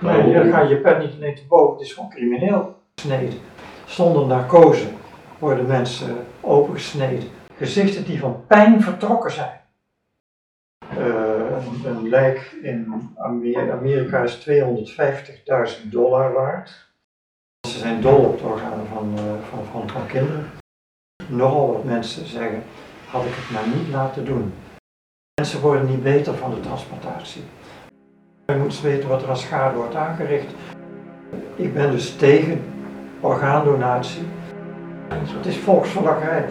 Nee, dan ga je pet niet te boven. Het is gewoon crimineel gesneden. Zonder narcose worden mensen opengesneden. Gezichten die van pijn vertrokken zijn. Eh, een, een lijk in Amer- Amerika is 250.000 dollar waard. Ze zijn dol op het orgaan van, eh, van, van, van kinderen. Nogal wat mensen zeggen, had ik het maar niet laten doen. Mensen worden niet beter van de transplantatie. Je moet eens weten wat er als schade wordt aangericht. Ik ben dus tegen orgaandonatie. Het is volksverlakkerij.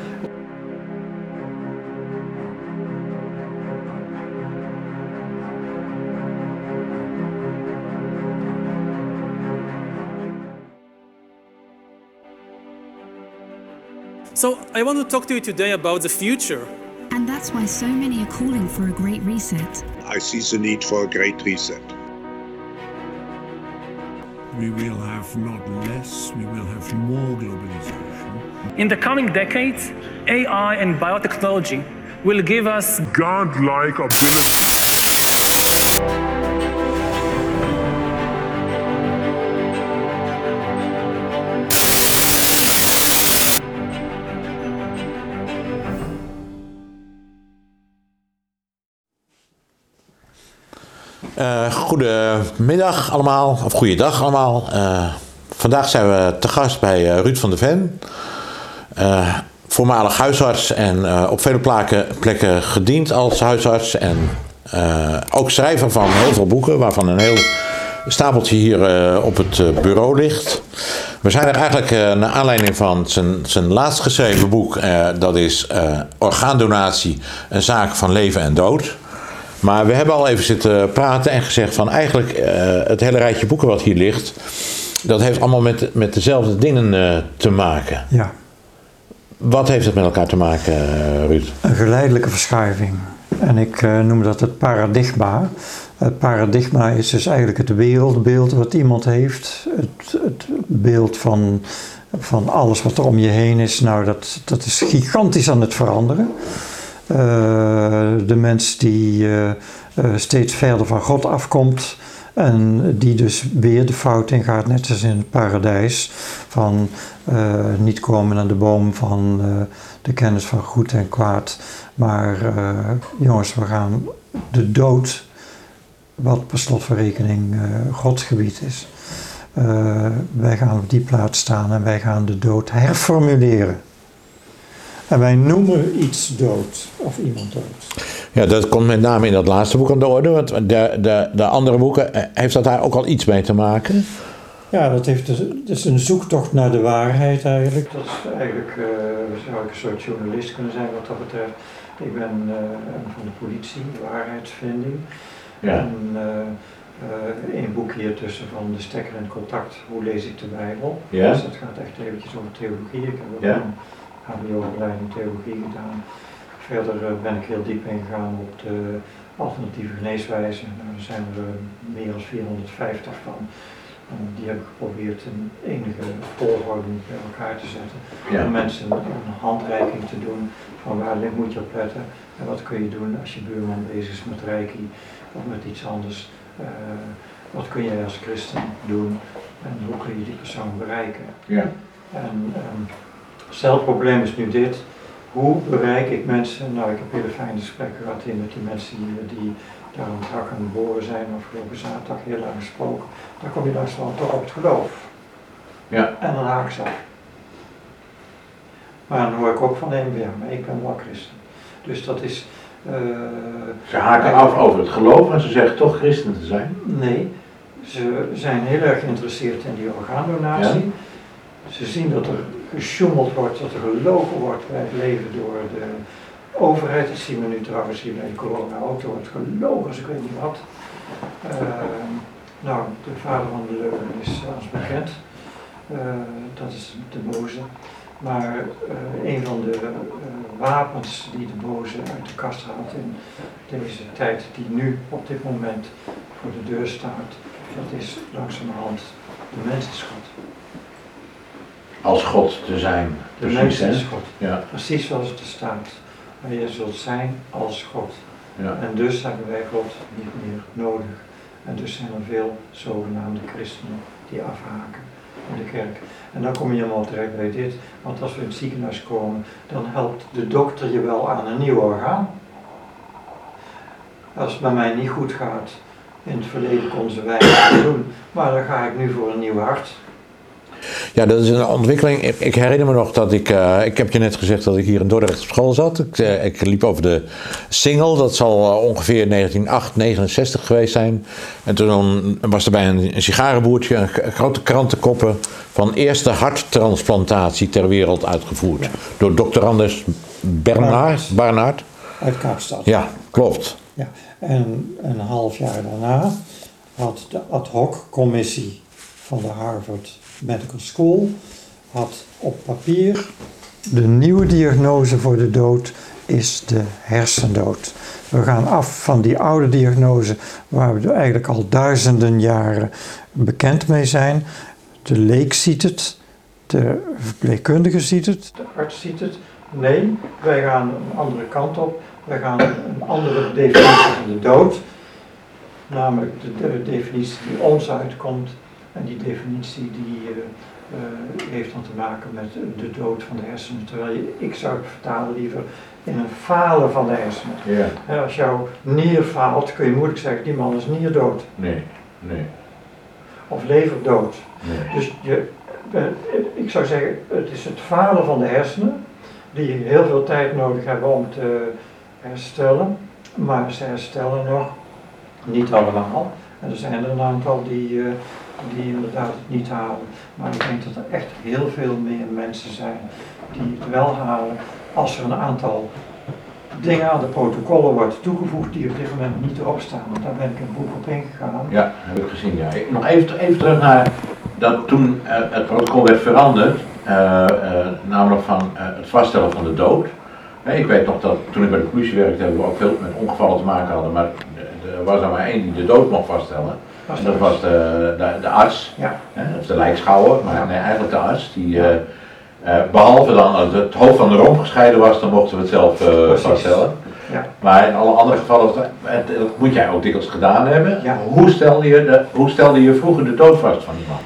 So, I want to talk to you today about the future. And that's why so many are calling for a great reset. I see the need for a great reset. We will have not less, we will have more globalization. In the coming decades, AI and biotechnology will give us Godlike ability. Goedemiddag allemaal, of goeiedag allemaal. Uh, vandaag zijn we te gast bij uh, Ruud van der Ven. voormalig huisarts en op vele plekken, plekken gediend als huisarts. En ook schrijver van heel veel boeken, waarvan een heel stapeltje hier op het bureau ligt. We zijn er eigenlijk naar aanleiding van zijn, zijn laatst geschreven boek. dat is Orgaandonatie, een zaak van leven en dood. Maar we hebben al even zitten praten en gezegd van eigenlijk uh, het hele rijtje boeken wat hier ligt, dat heeft allemaal met, met dezelfde dingen uh, te maken. Ja. Wat heeft het met elkaar te maken, uh, Ruud? Een geleidelijke verschuiving. En ik noem dat het paradigma. Het paradigma is dus eigenlijk het wereldbeeld wat iemand heeft. Het, het beeld van, van alles wat er om je heen is. Nou, dat, dat is gigantisch aan het veranderen. Uh, de mens die uh, uh, steeds verder van God afkomt en die dus weer de fout ingaat, net als in het paradijs, van niet komen naar de boom van de kennis van goed en kwaad, maar jongens, we gaan de dood, wat per slot van rekening Gods gebied is, wij gaan op die plaats staan en wij gaan de dood herformuleren. En wij noemen iets dood of iemand dood. Ja, dat komt met name in dat laatste boek aan de orde. Want de, de, de andere boeken, eh, heeft dat daar ook al iets mee te maken? Ja, dat, heeft dus, dat is een zoektocht naar de waarheid eigenlijk. Dat is eigenlijk, uh, zou ik een soort journalist kunnen zijn wat dat betreft. Ik ben uh, van de politie, waarheidsvinding. Ja. En uh, een boek hier tussen van de stekker en contact, hoe lees ik de Bijbel. Ja. Dus dat gaat echt eventjes over theologie. Ik heb ook Ja. een HBO-opleiding theologie gedaan. Verder uh, ben ik heel diep ingegaan op de alternatieve geneeswijze. Nou, er zijn er uh, meer dan 450 van. En die heb ik geprobeerd in enige volgorde bij elkaar te zetten. Ja. Om mensen een handreiking te doen van waar moet je op letten en wat kun je doen als je buurman bezig is met reiki of met iets anders. Uh, wat kun jij als christen doen en hoe kun je die persoon bereiken. Ja. En um, stel het probleem is nu dit. Hoe bereik ik mensen? Nou, ik heb hele fijne gesprekken gehad hier met die mensen die, die daar aan het hak aan het boren zijn afgelopen zaterdag heel lang gesproken. Dan kom je langzamerhand toch op het geloof. Ja. En dan haak ze af. Maar dan hoor ik ook van de NVA, maar ik ben wel christen. Dus dat is. Uh, Ze haken af over het geloof en ze zeggen toch christen te zijn? Nee, ze zijn heel erg geïnteresseerd in die orgaandonatie. Ja. Ze zien dat er gesjoemeld wordt, dat er gelogen wordt bij het leven door de overheid. Dat zien we nu trouwens hier bij corona ook, er wordt gelogen, dus ik weet niet wat. Uh, nou, de vader van de leugen is ons bekend. Uh, dat is de boze. Maar uh, een van de wapens die de boze uit de kast haalt in deze tijd, die nu op dit moment voor de deur staat, dat is langzamerhand de mens is God. Als God te zijn. De Precies, mens hè? is God. Ja. Precies zoals het er staat. Maar je zult zijn als God. Ja. En dus hebben wij God niet meer nodig. En dus zijn er veel zogenaamde christenen die afhaken in de kerk. En dan kom je helemaal terecht bij dit, want als we in het ziekenhuis komen, dan helpt de dokter je wel aan een nieuw orgaan. Als het bij mij niet goed gaat, in het verleden kon ze weinig doen, maar dan ga ik nu voor een nieuw hart. Ja, dat is een ontwikkeling. Ik, ik herinner me nog dat ik, eh, ik heb je net gezegd dat ik hier in Dordrecht op school zat. Ik, eh, ik liep over de Singel, dat zal eh, ongeveer 1969 geweest zijn. En toen was er bij een, een sigarenboertje een, grote krantenkoppen van eerste harttransplantatie ter wereld uitgevoerd. Door dokter Anders Bernard. Barnard. Uit Kaapstad. Ja, klopt. Ja, en een half jaar daarna had de ad hoc commissie van de Harvard Medical School had op papier de nieuwe diagnose voor de dood is de hersendood. We gaan af van die oude diagnose waar we eigenlijk al duizenden jaren bekend mee zijn. De leek ziet het, de verpleegkundige ziet het, de arts ziet het. Nee, wij gaan een andere kant op. Wij gaan een andere definitie van de dood. Namelijk de, de definitie die ons uitkomt. En die definitie die eh, eh, heeft dan te maken met de dood van de hersenen. Terwijl je, ik zou het vertalen liever in een falen van de hersenen. Ja, als jouw nier faalt, kun je moeilijk zeggen, die man is nierdood. nee, nee, Of leverdood. nee. Dus je, eh, ik zou zeggen, het is het falen van de hersenen, die heel veel tijd nodig hebben om te herstellen, maar ze herstellen nog niet allemaal. En er zijn er een aantal die, die inderdaad het niet halen. Maar ik denk dat er echt heel veel meer mensen zijn die het wel halen als er een aantal dingen aan de protocollen wordt toegevoegd die op dit moment niet erop staan. Want daar ben ik een boek op ingegaan. Ja, heb ik gezien. Ja. Nog even, even terug naar dat toen eh, het protocol werd veranderd, eh, eh, namelijk van het vaststellen van de dood. Ik weet nog dat toen ik bij de politie werkte, hebben we ook veel met ongevallen te maken hadden, maar er was er maar één die de dood mocht vaststellen. Dat was de, de, de arts, Ja. hè, of de lijkschouwer, maar nee, eigenlijk de arts. Die, eh, eh, behalve dan als het hoofd van de romp gescheiden was, dan mochten we het zelf eh, vaststellen. Ja. Maar in alle andere gevallen, dat moet jij ook dikwijls gedaan hebben. Ja. Hoe, stelde je de, hoe stelde je vroeger de dood vast van iemand?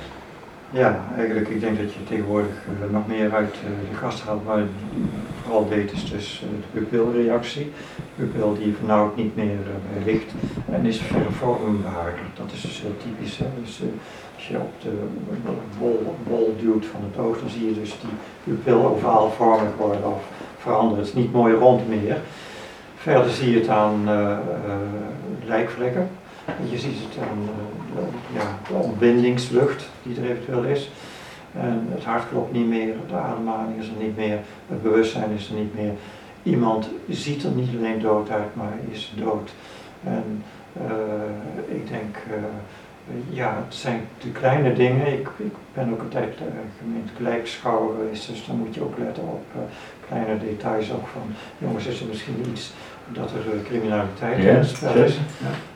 Ja, eigenlijk, ik denk dat je tegenwoordig eh, nog meer uit eh, de kast haalt, maar vooral deed is dus eh, de pupilreactie. De pupil die vernauwt niet meer licht en is vervormbaar. Dat is dus heel typisch. Hè? Dus, als je op de bol, bol duwt van het oog, dan zie je dus die pupil ovaalvormig worden of veranderen. Het is niet mooi rond meer. Verder zie je het aan lijkvlekken. Je ziet het aan eh, ja, de ontbindingslucht die er eventueel is. En het hart klopt niet meer, de ademhaling is er niet meer, het bewustzijn is er niet meer. Iemand ziet er niet alleen dood uit, maar is dood. En eh, ik denk, eh, ja, het zijn de kleine dingen. Ik, ik ben ook een tijd uh, gemeente lijkschouwer geweest, dus dan moet je ook letten op kleine details ook van, jongens, is er misschien iets dat er eh, criminaliteit in het spel is.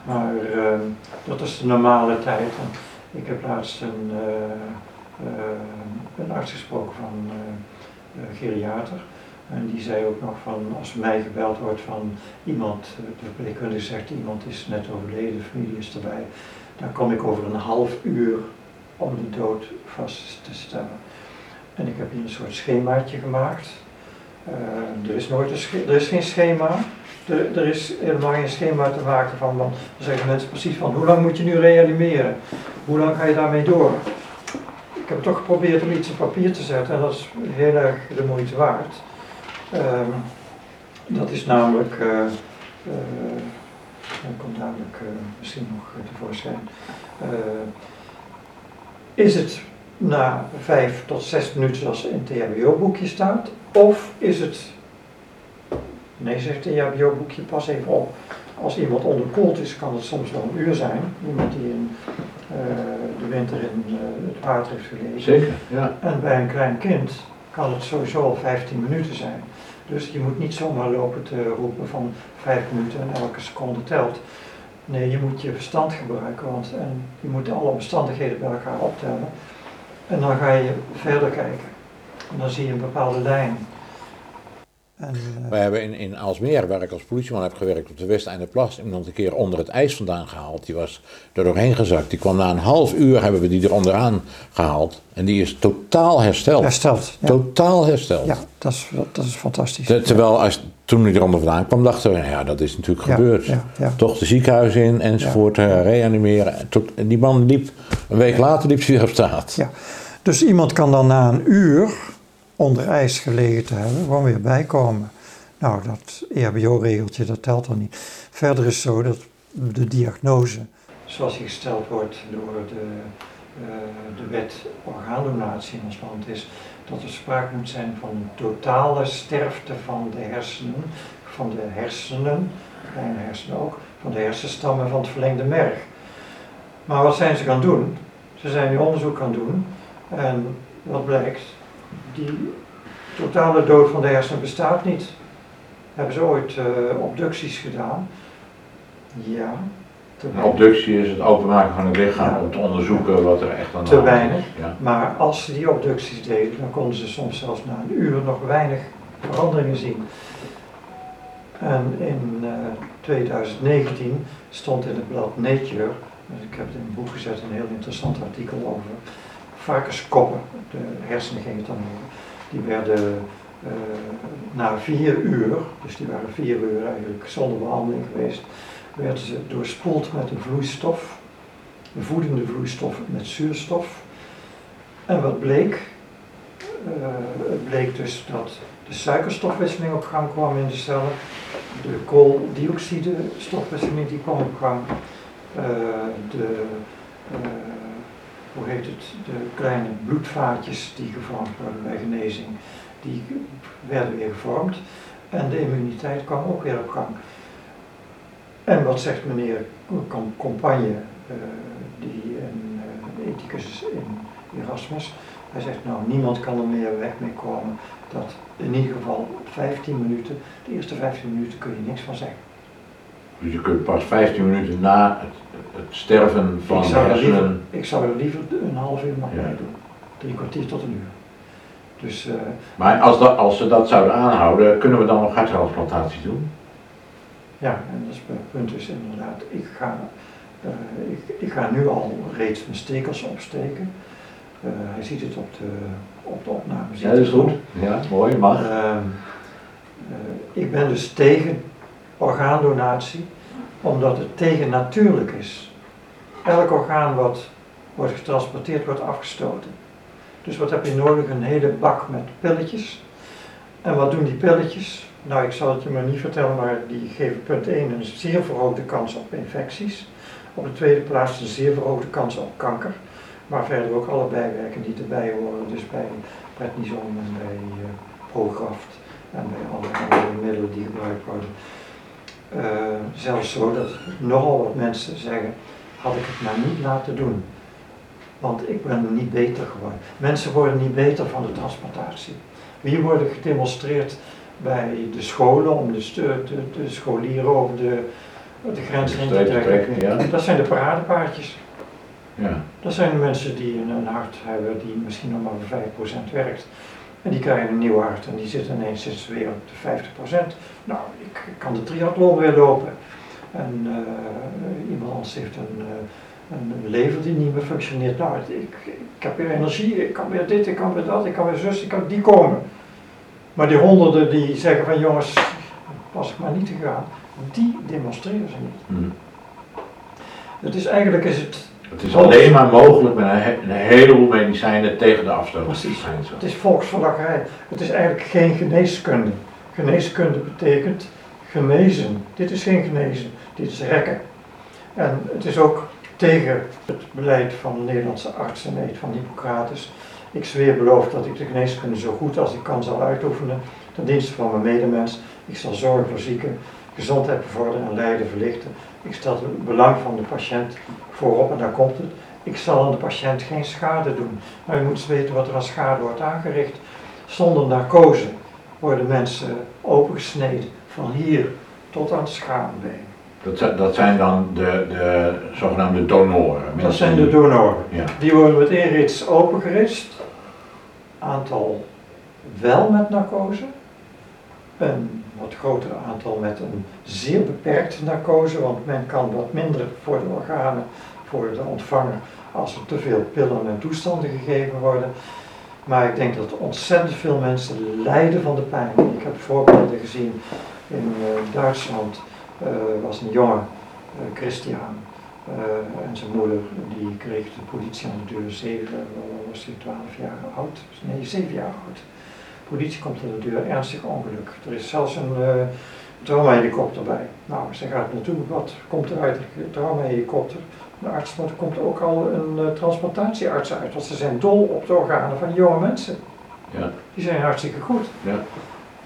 Maar eh, dat is de normale tijd. En ik heb laatst een, eh, eh, een arts gesproken van geriater. En die zei ook nog van, als mij gebeld wordt van iemand, de verpleegkundige zegt iemand is net overleden, de familie is erbij. Dan kom ik over een half uur om de dood vast te stellen. En ik heb hier een soort schemaatje gemaakt. Er is nooit een er is geen schema. Er, is helemaal geen schema te maken van, want dan zeggen mensen precies van hoe lang moet je nu reanimeren? Hoe lang ga je daarmee door? Ik heb toch geprobeerd om iets op papier te zetten en dat is heel erg de moeite waard. Ehm, dat is namelijk, eh, dat komt namelijk eh, misschien nog tevoorschijn. Is het na vijf tot zes minuten zoals in het EHBO-boekje staat, of is het Nee, zegt het EHBO-boekje, pas even op. Als iemand onderkoeld is, kan het soms wel een uur zijn. Iemand die in eh, de winter in eh, het water heeft gelegen. Zeker, ja. En bij een klein kind kan het sowieso al 15 minuten zijn. Dus je moet niet zomaar lopen te roepen van 5 minuten en elke seconde telt. Nee, je moet je verstand gebruiken, want en je moet alle omstandigheden bij elkaar optellen. En dan ga je verder kijken. En dan zie je een bepaalde lijn. En, eh, Wij hebben in, in Aalsmeer, waar ik als politieman heb gewerkt op de Westeinderplas, iemand een keer onder het ijs vandaan gehaald. Die was er doorheen gezakt. Die kwam na een half uur, hebben we die er onderaan gehaald. En die is totaal hersteld. hersteld. Ja, Totaal hersteld. ja dat, is, dat is fantastisch. Ter- terwijl als, toen hij eronder vandaan kwam, dachten we, nou ja, dat is natuurlijk Ja, gebeurd. ja. Toch de ziekenhuis in enzovoort, eh, reanimeren. En Tot, die man liep, een week later liep hij weer op straat. Ja. Dus iemand kan dan na een uur onder ijs gelegen te hebben, gewoon weer bijkomen. Nou, dat EHBO-regeltje, dat telt dan niet. Verder is zo dat de diagnose, zoals die gesteld wordt door de, eh, de wet orgaandonatie in ons land, is dat er sprake moet zijn van een totale sterfte van de hersenen, van de hersenen, kleine hersenen ook, van de hersenstammen van het verlengde merg. Maar wat zijn ze gaan doen? Ze zijn nu onderzoek gaan doen en wat blijkt, die totale dood van de hersenen bestaat niet. Hebben ze ooit eh, obducties gedaan? Ja, te Een weinig. obductie is het openmaken van het lichaam Ja. om te onderzoeken wat er echt aan de Te hand is. weinig. Ja. Maar als ze die obducties deden, dan konden ze soms zelfs na een uur nog weinig veranderingen zien. En in eh, 2019 stond in het blad Nature, dus ik heb het in een boek gezet, een heel interessant artikel over varkenskoppen. De over. Die werden eh, na vier uur, dus die waren vier uur eigenlijk zonder behandeling geweest, werden ze doorspoeld met een vloeistof, een voedende vloeistof met zuurstof. En wat bleek? Eh, het bleek dus dat de suikerstofwisseling op gang kwam in de cellen, de kooldioxide stofwisseling die kwam op gang, eh, de, hoe heet het, de kleine bloedvaatjes die gevormd worden bij genezing, die werden weer gevormd en de immuniteit kwam ook weer op gang. En wat zegt meneer Com- Compagne, eh, die een eh, ethicus in Erasmus, hij zegt nou niemand kan er meer weg mee komen dat in ieder geval 15 minuten, de eerste 15 minuten kun je niks van zeggen. Dus je kunt pas 15 minuten na het, het sterven van ik, de zou er liever, hersenen. ik zou er liever een half uur nog Ja. bij doen, drie kwartier tot een uur. Dus eh, Maar als, dat, als ze dat zouden aanhouden, kunnen we dan nog harttransplantaties doen? ja, en dat is het punt is inderdaad, ik ga, eh, ik, ik ga nu al reeds mijn stekels opsteken. Eh, hij ziet het op de, op de opname. Ja, dat is het goed. Ja, mooi, mag. Ehm, eh, ik ben dus tegen orgaandonatie, omdat het tegennatuurlijk is. Elk orgaan wat wordt getransporteerd wordt afgestoten. Dus wat heb je nodig? Een hele bak met pilletjes. En wat doen die pilletjes? Nou, ik zal het je maar niet vertellen, maar die geven punt 1 een zeer verhoogde kans op infecties. Op de tweede plaats een zeer verhoogde kans op kanker. Maar verder ook alle bijwerkingen die erbij horen. Dus bij prednison en bij eh, Prograft en bij alle andere middelen die gebruikt worden. Eh, zelfs zo dat nogal wat mensen zeggen, had ik het maar niet laten doen. Want ik ben niet beter geworden. Mensen worden niet beter van de transplantatie. Hier worden gedemonstreerd bij de scholen om de, de, de scholieren over de, de grens heen te trekken. ja. Dat zijn de paradepaardjes. Ja. Dat zijn de mensen die een, een hart hebben die misschien nog maar voor 5% werkt. En die krijgen een nieuw hart en die zitten ineens zitten weer op de 50%. Nou, ik kan de triathlon weer lopen. En eh, iemand anders heeft een, eh, een lever die niet meer functioneert. Nou, ik, ik heb weer energie, ik kan weer dit, ik kan weer dat, ik kan weer zus, ik kan die komen. Maar die honderden die zeggen van jongens, was ik maar niet te gaan, die demonstreren ze niet. Hm. Het is eigenlijk is het Het is alleen maar mogelijk met een, he- een heleboel medicijnen tegen de afstoot. Precies. Zijn zo. Het is volksverlakkerij. Het is eigenlijk geen geneeskunde. Geneeskunde betekent genezen. Dit is geen genezen, dit is rekken. En het is ook tegen het beleid van de Nederlandse arts en eed van Hippocrates. Ik zweer beloof dat ik de geneeskunde zo goed als ik kan zal uitoefenen ten dienste van mijn medemens. Ik zal zorgen voor zieken, gezondheid bevorderen en lijden verlichten. Ik stel het belang van de patiënt voorop en daar komt het. Ik zal aan de patiënt geen schade doen. Maar je moet eens weten wat er aan schade wordt aangericht. Zonder narcose worden mensen opengesneden van hier tot aan het schaambeen. Dat, zijn- dat zijn dan de, de zogenaamde donoren. Dat zijn de donoren. Ja. Die worden met één rits opengerist. Aantal wel met narcose. Een wat groter aantal met een zeer beperkte narcose, want men kan wat minder voor de organen, voor de ontvanger, als er te veel pillen en toestanden gegeven worden. Maar ik denk dat ontzettend veel mensen lijden van de pijn. Ik heb voorbeelden gezien in eh, Duitsland, uh, was een jongen, uh, Christian, en zijn moeder, die kreeg de politie aan de deur, zeven, was hij 12 jaar oud, nee, 7 jaar oud. Politie komt aan de deur, ernstig ongeluk. Er is zelfs een uh, traumahelikopter bij. Nou, ze gaat naartoe, wat komt er uit de traumahelikopter? De arts, maar er komt ook al een uh, transplantatiearts uit, want ze zijn dol op de organen van jonge mensen. Ja. Die zijn hartstikke goed. Ja.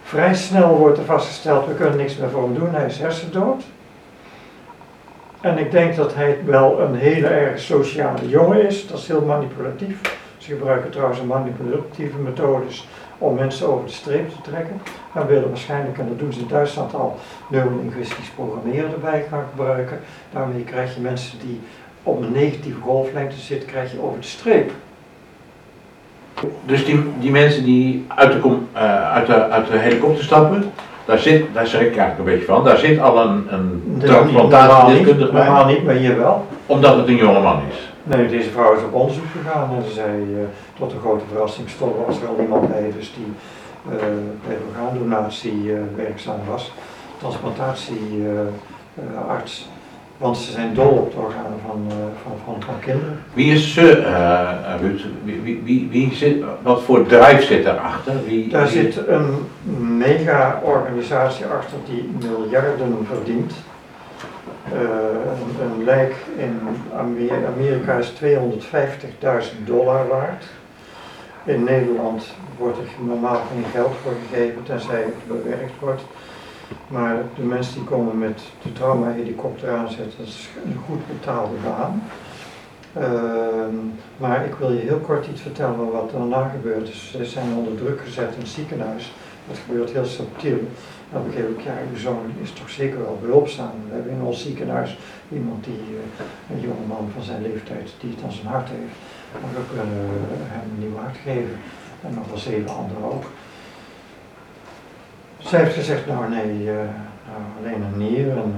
Vrij snel wordt er vastgesteld, we kunnen niks meer voor hem doen, hij is hersendood. En ik denk dat hij wel een hele erg sociale jongen is, dat is heel manipulatief. Ze gebruiken trouwens manipulatieve methodes om mensen over de streep te trekken. En willen waarschijnlijk, en dat doen ze in Duitsland al, neurolinguistisch programmeren erbij gaan gebruiken. Daarmee krijg je mensen die op een negatieve golflengte zitten, krijg je over de streep. Dus die, die mensen die uit de, kom, uh, uit, de, uit de helikopter stappen, daar zit, daar schrik ik eigenlijk een beetje van, daar zit al een, een. Normaal niet, maar hier wel. Omdat het een jonge man is. Nee, deze vrouw is op onderzoek gegaan en ze zei, uh, tot een grote verrassing stond was er al iemand bij, dus die uh, bij de orgaandonatie uh, werkzaam was. Transplantatiearts. Want ze zijn dol op de organen van, van, van, van kinderen. Wie is ze, Ruud? Wie, wie, wie, wie, zit, wat voor drijf zit daarachter? Wie, Daar zit een mega-organisatie achter die miljarden verdient. Uh, een, een, lijk in Amerika is 250.000 dollar waard. In Nederland wordt er normaal geen geld voor gegeven, tenzij het bewerkt wordt. Maar de mensen die komen met de trauma-helikopter aanzetten, dat is een goed betaalde baan. Uh, maar ik wil je heel kort iets vertellen wat daarna gebeurt. Ze zijn onder druk gezet in het ziekenhuis. Dat gebeurt heel subtiel. Dan begreep ik, ja, uw zoon is toch zeker wel behulpzaam. We hebben in ons ziekenhuis iemand die, uh, een jongeman van zijn leeftijd, die het aan zijn hart heeft. Maar we kunnen hem een nieuw hart geven. En nog wel zeven anderen ook. Zij heeft gezegd, nou nee, uh, nou, alleen een nier en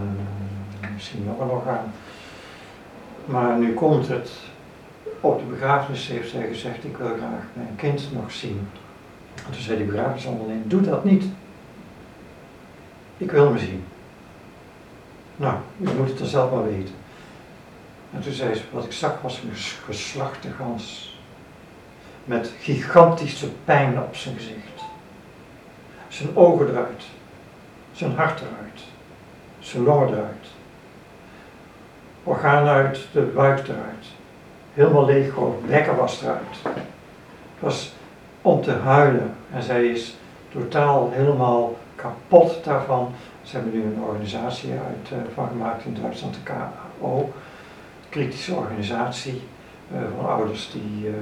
uh, misschien nog een orgaan. Maar nu komt het, op de begrafenis heeft zij gezegd, ik wil graag mijn kind nog zien. En toen zei die begrafenisondernemer, doe dat niet. Ik wil hem zien. Nou, u moet het dan zelf maar weten. En toen zei ze, wat ik zag was een geslachte gans. Met gigantische pijn op zijn gezicht. Zijn ogen eruit. Zijn hart eruit. Zijn longen eruit. Orgaan uit, de buik eruit. Helemaal leeg gewoon, bekken was eruit. Het was om te huilen. En zij is totaal helemaal kapot daarvan. Ze hebben nu een organisatie uit, uh, van gemaakt in Duitsland, de KO. Kritische organisatie uh, van ouders die uh,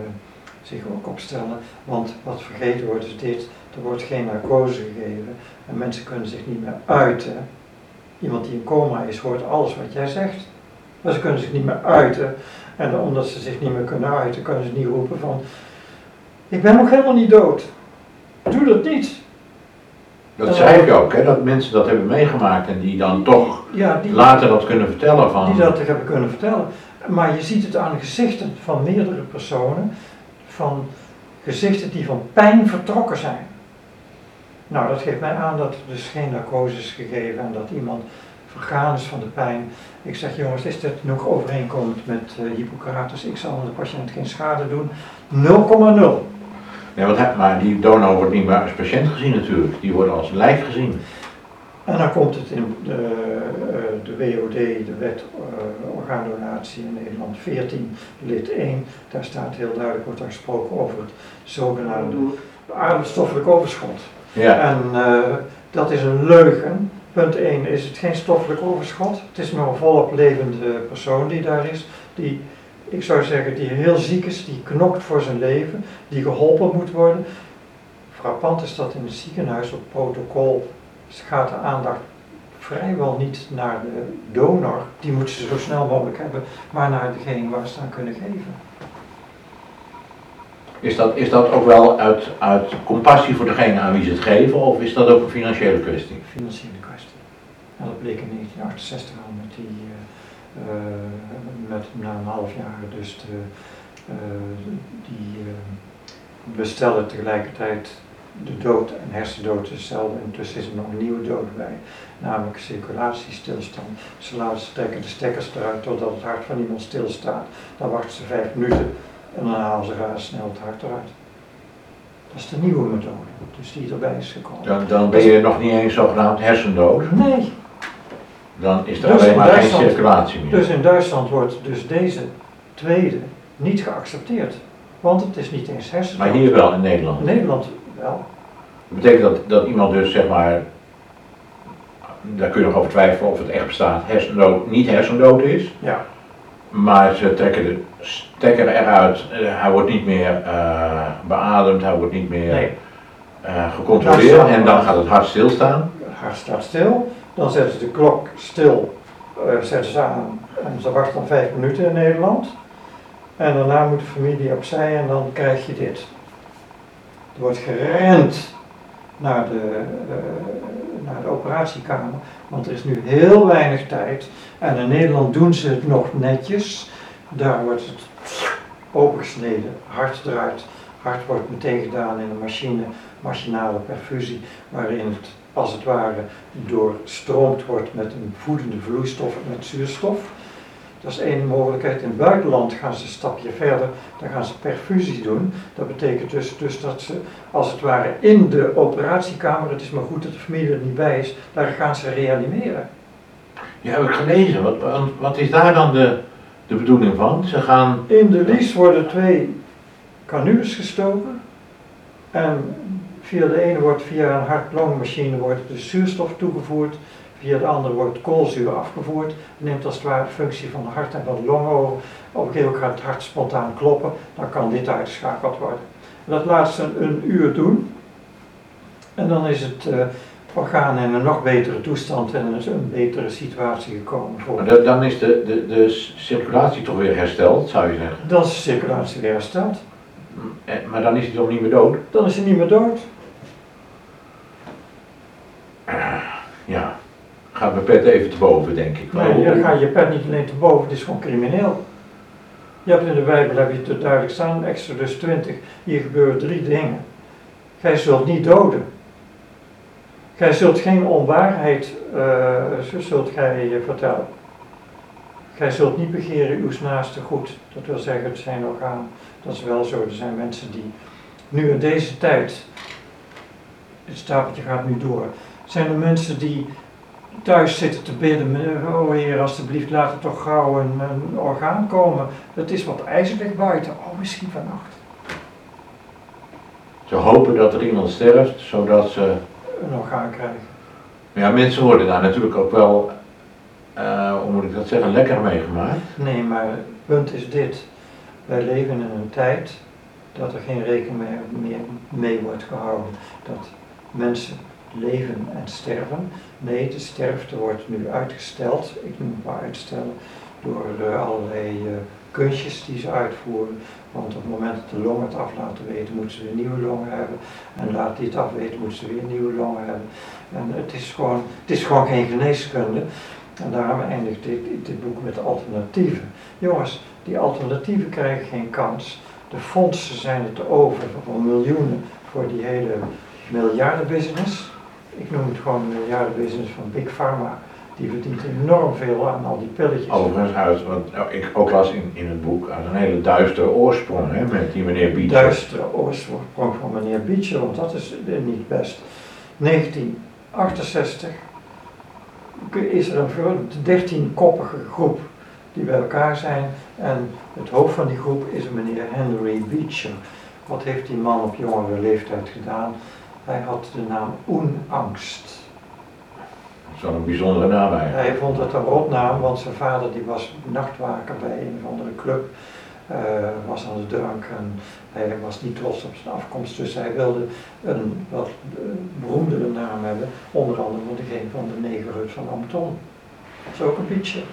zich ook opstellen. Want wat vergeten wordt is dit, er wordt geen narcose gegeven en mensen kunnen zich niet meer uiten. Iemand die in coma is, hoort alles wat jij zegt. Maar ze kunnen zich niet meer uiten. En omdat ze zich niet meer kunnen uiten, kunnen ze niet roepen van... Ik ben nog helemaal niet dood. Doe dat niet. Dat zei ik ook, hè, dat mensen dat hebben meegemaakt en die dan toch ja, die, later dat kunnen vertellen van... Die dat hebben kunnen vertellen. Maar je ziet het aan de gezichten van meerdere personen, van gezichten die van pijn vertrokken zijn. Nou, dat geeft mij aan dat er dus geen narcose is gegeven en dat iemand vergaan is van de pijn. Ik zeg, jongens, is dit nog overeenkomend met uh, Hippocrates? Ik zal de patiënt geen schade doen. 0,0. Nee, hij, maar die donor wordt niet meer als patiënt gezien natuurlijk, die worden als lijk gezien. En dan komt het in de, uh, de WOD, de wet uh, orgaandonatie in Nederland 14, lid 1, daar staat heel duidelijk, wordt daar gesproken over het zogenaamde aardstoffelijk overschot. Ja. En uh, dat is een leugen. Punt 1 is het geen stoffelijk overschot. Het is nog een volop levende persoon die daar is, die ik zou zeggen, die heel ziek is, die knokt voor zijn leven, die geholpen moet worden. Frappant is dat in het ziekenhuis op protocol gaat de aandacht vrijwel niet naar de donor, die moeten ze zo snel mogelijk hebben, maar naar degene waar ze aan kunnen geven. Is dat, is dat ook wel uit, uit compassie voor degene aan wie ze het geven, of is dat ook een financiële kwestie? financiële kwestie. En dat bleek in 1968 al met die, eh, met na een half jaar dus de, eh, die eh, bestellen tegelijkertijd de dood en hersendood hetzelfde. Intussen is er nog een nieuwe dood bij, namelijk circulatiestilstand. Ze laten trekken de stekkers eruit totdat het hart van iemand stilstaat. Dan wachten ze vijf minuten en dan halen ze snel het hart eruit. Dat is de nieuwe methode, dus die erbij is gekomen. Dan, dan ben je nog niet eens zogenaamd hersendood. Nee, Dan is er Dus alleen maar geen circulatie meer. Dus in Duitsland wordt dus deze tweede niet geaccepteerd. Want het is niet eens hersendood. Maar hier wel in Nederland. In Nederland wel. Dat betekent dat, dat iemand dus zeg maar, daar kun je nog over twijfelen of het echt bestaat, hersendood, niet hersendood is. Ja. Maar ze trekken de stekker eruit, eh, hij wordt niet meer eh, beademd, hij wordt niet meer Nee, eh, gecontroleerd en dan gaat het hart stilstaan. het hart staat stil. Dan zetten ze de klok stil, eh, zetten ze aan. En ze wachten dan vijf minuten in Nederland. En daarna moet de familie opzij en dan krijg je dit. Er wordt gerend naar de, eh, naar de operatiekamer, want er is nu heel weinig tijd. En in Nederland doen ze het nog netjes. Daar wordt het opengesneden, hart eruit. Hart wordt meteen gedaan in een machine, machinale perfusie, waarin het als het ware doorstroomd wordt met een voedende vloeistof, met zuurstof. Dat is één mogelijkheid. In het buitenland gaan ze een stapje verder, dan gaan ze perfusie doen. Dat betekent dus, dus dat ze als het ware in de operatiekamer, het is maar goed dat de familie er niet bij is, daar gaan ze reanimeren. Ja, heb ik gelezen. Wat, wat, is daar dan de, de bedoeling van? Ze gaan, In de lies worden twee canules gestoken. En via de ene wordt via een hart-longmachine wordt de zuurstof toegevoerd. Via de andere wordt koolzuur afgevoerd. Neemt als het ware de functie van het hart en van de longen over. Op een gegeven moment gaat het hart spontaan kloppen. Dan kan dit uitgeschakeld worden. En dat laat ze een, een uur doen. En dan is het eh, orgaan in een nog betere toestand en is een betere situatie gekomen voor. maar dan is de, de, de circulatie toch weer hersteld, zou je zeggen. Dan is de circulatie weer hersteld. Eh, Maar dan is hij toch niet meer dood? Dan is hij niet meer dood. Ja, gaat mijn pet even te boven, denk ik. Nee, dan ga je pet niet alleen te boven, het is gewoon crimineel. Je hebt in de Bijbel heb je het duidelijk staan, Exodus 20, hier gebeuren drie dingen. Gij zult niet doden. Gij zult geen onwaarheid, eh, zult gij je vertellen. Gij zult niet begeren uw naaste goed. Dat wil zeggen, het zijn orgaan. Dat is wel zo. Er zijn mensen die nu in deze tijd, het stapeltje gaat nu door, zijn er mensen die thuis zitten te bidden, oh heer, alstublieft laat er toch gauw een, een orgaan komen. Het is wat ijzerlijk buiten, oh misschien vannacht. Ze hopen dat er iemand sterft, zodat ze... Een orgaan krijgen. Ja, mensen worden daar natuurlijk ook wel, eh, hoe moet ik dat zeggen, lekker mee gemaakt. Nee, maar het punt is dit. Wij leven in een tijd dat er geen rekening meer mee wordt gehouden. Dat mensen leven en sterven. Nee, de sterfte wordt nu uitgesteld. Ik noem het maar uitstellen. Door eh, allerlei eh, kunstjes die ze uitvoeren. Want op het moment dat de longen het af laten weten, moeten ze weer nieuwe longen hebben. En laat die het afweten, moeten ze weer nieuwe longen hebben. En het is gewoon, het is gewoon geen geneeskunde. En daarom eindigt dit, dit boek met alternatieven. Jongens, die alternatieven krijgen geen kans. De fondsen zijn te over voor miljoenen voor die hele miljardenbusiness. Ik noem het gewoon een miljardenbusiness van Big Pharma. Die verdient enorm veel aan al die pilletjes. Overigens uit, wat nou, ik ook las in, in het boek, uit een hele duistere oorsprong, hè, met die meneer Beecher. duistere oorsprong van meneer Beecher, want dat is niet best. 1968 is er een 13-koppige groep die bij elkaar zijn en het hoofd van die groep is een meneer Henry Beecher. Wat heeft die man op jongere leeftijd gedaan? Hij had de naam Oenangst. Dat is wel een bijzondere naam eigenlijk. Hij vond het een rotnaam, want zijn vader die was nachtwaker bij een of andere club, eh, was aan de drank en hij was niet trots op zijn afkomst, dus hij wilde een wat eh, beroemdere naam hebben, onder andere van degene van de negerhut van Amton. Dat is ook een Beecher.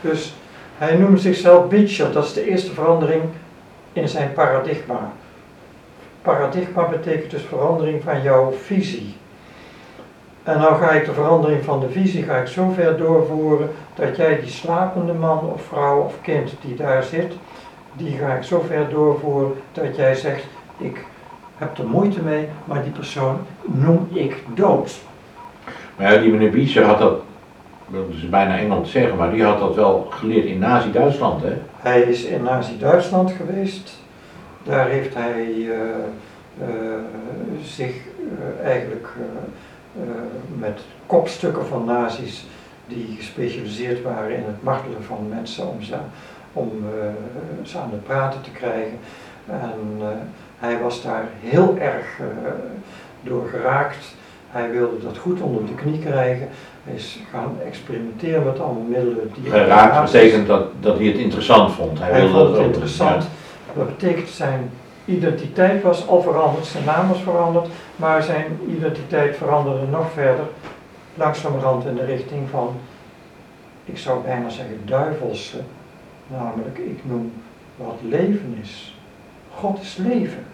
Dus hij noemde zichzelf Beecher, dat is de eerste verandering in zijn paradigma. Paradigma betekent dus verandering van jouw visie. En nou ga ik de verandering van de visie ga ik zo ver doorvoeren dat jij die slapende man of vrouw of kind die daar zit, die ga ik zo ver doorvoeren dat jij zegt, ik heb er moeite mee, maar die persoon noem ik dood. Maar ja, die meneer Wiescher had dat, dat is bijna Engeland zeggen, maar die had dat wel geleerd in Nazi-Duitsland, hè? Hij is in Nazi-Duitsland geweest. Daar heeft hij eh, eh, zich eh, eigenlijk met kopstukken van nazi's die gespecialiseerd waren in het martelen van mensen om ze, om, ze aan het praten te krijgen. En hij was daar heel erg door geraakt. Hij wilde dat goed onder de knie krijgen. Hij is gaan experimenteren met allemaal middelen die Geraakt betekent dat, dat hij het interessant vond. Hij, hij wilde vond het interessant. Dat betekent zijn identiteit was al veranderd, zijn naam was veranderd, maar zijn identiteit veranderde nog verder, langzamerhand in de richting van, ik zou bijna zeggen duivelse, namelijk ik noem wat leven is. God is leven.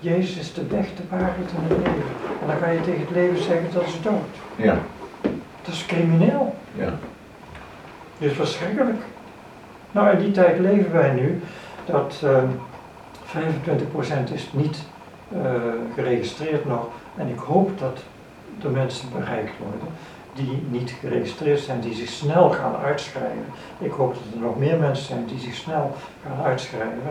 Jezus is de weg, de waarheid en het leven. En dan ga je tegen het leven zeggen dat is dood. Ja, Dat is crimineel. ja. Dit is verschrikkelijk. Nou, in die tijd leven wij nu dat ehm 25% is niet eh, geregistreerd nog. En ik hoop dat de mensen bereikt worden die niet geregistreerd zijn, die zich snel gaan uitschrijven. Ik hoop dat er nog meer mensen zijn die zich snel gaan uitschrijven.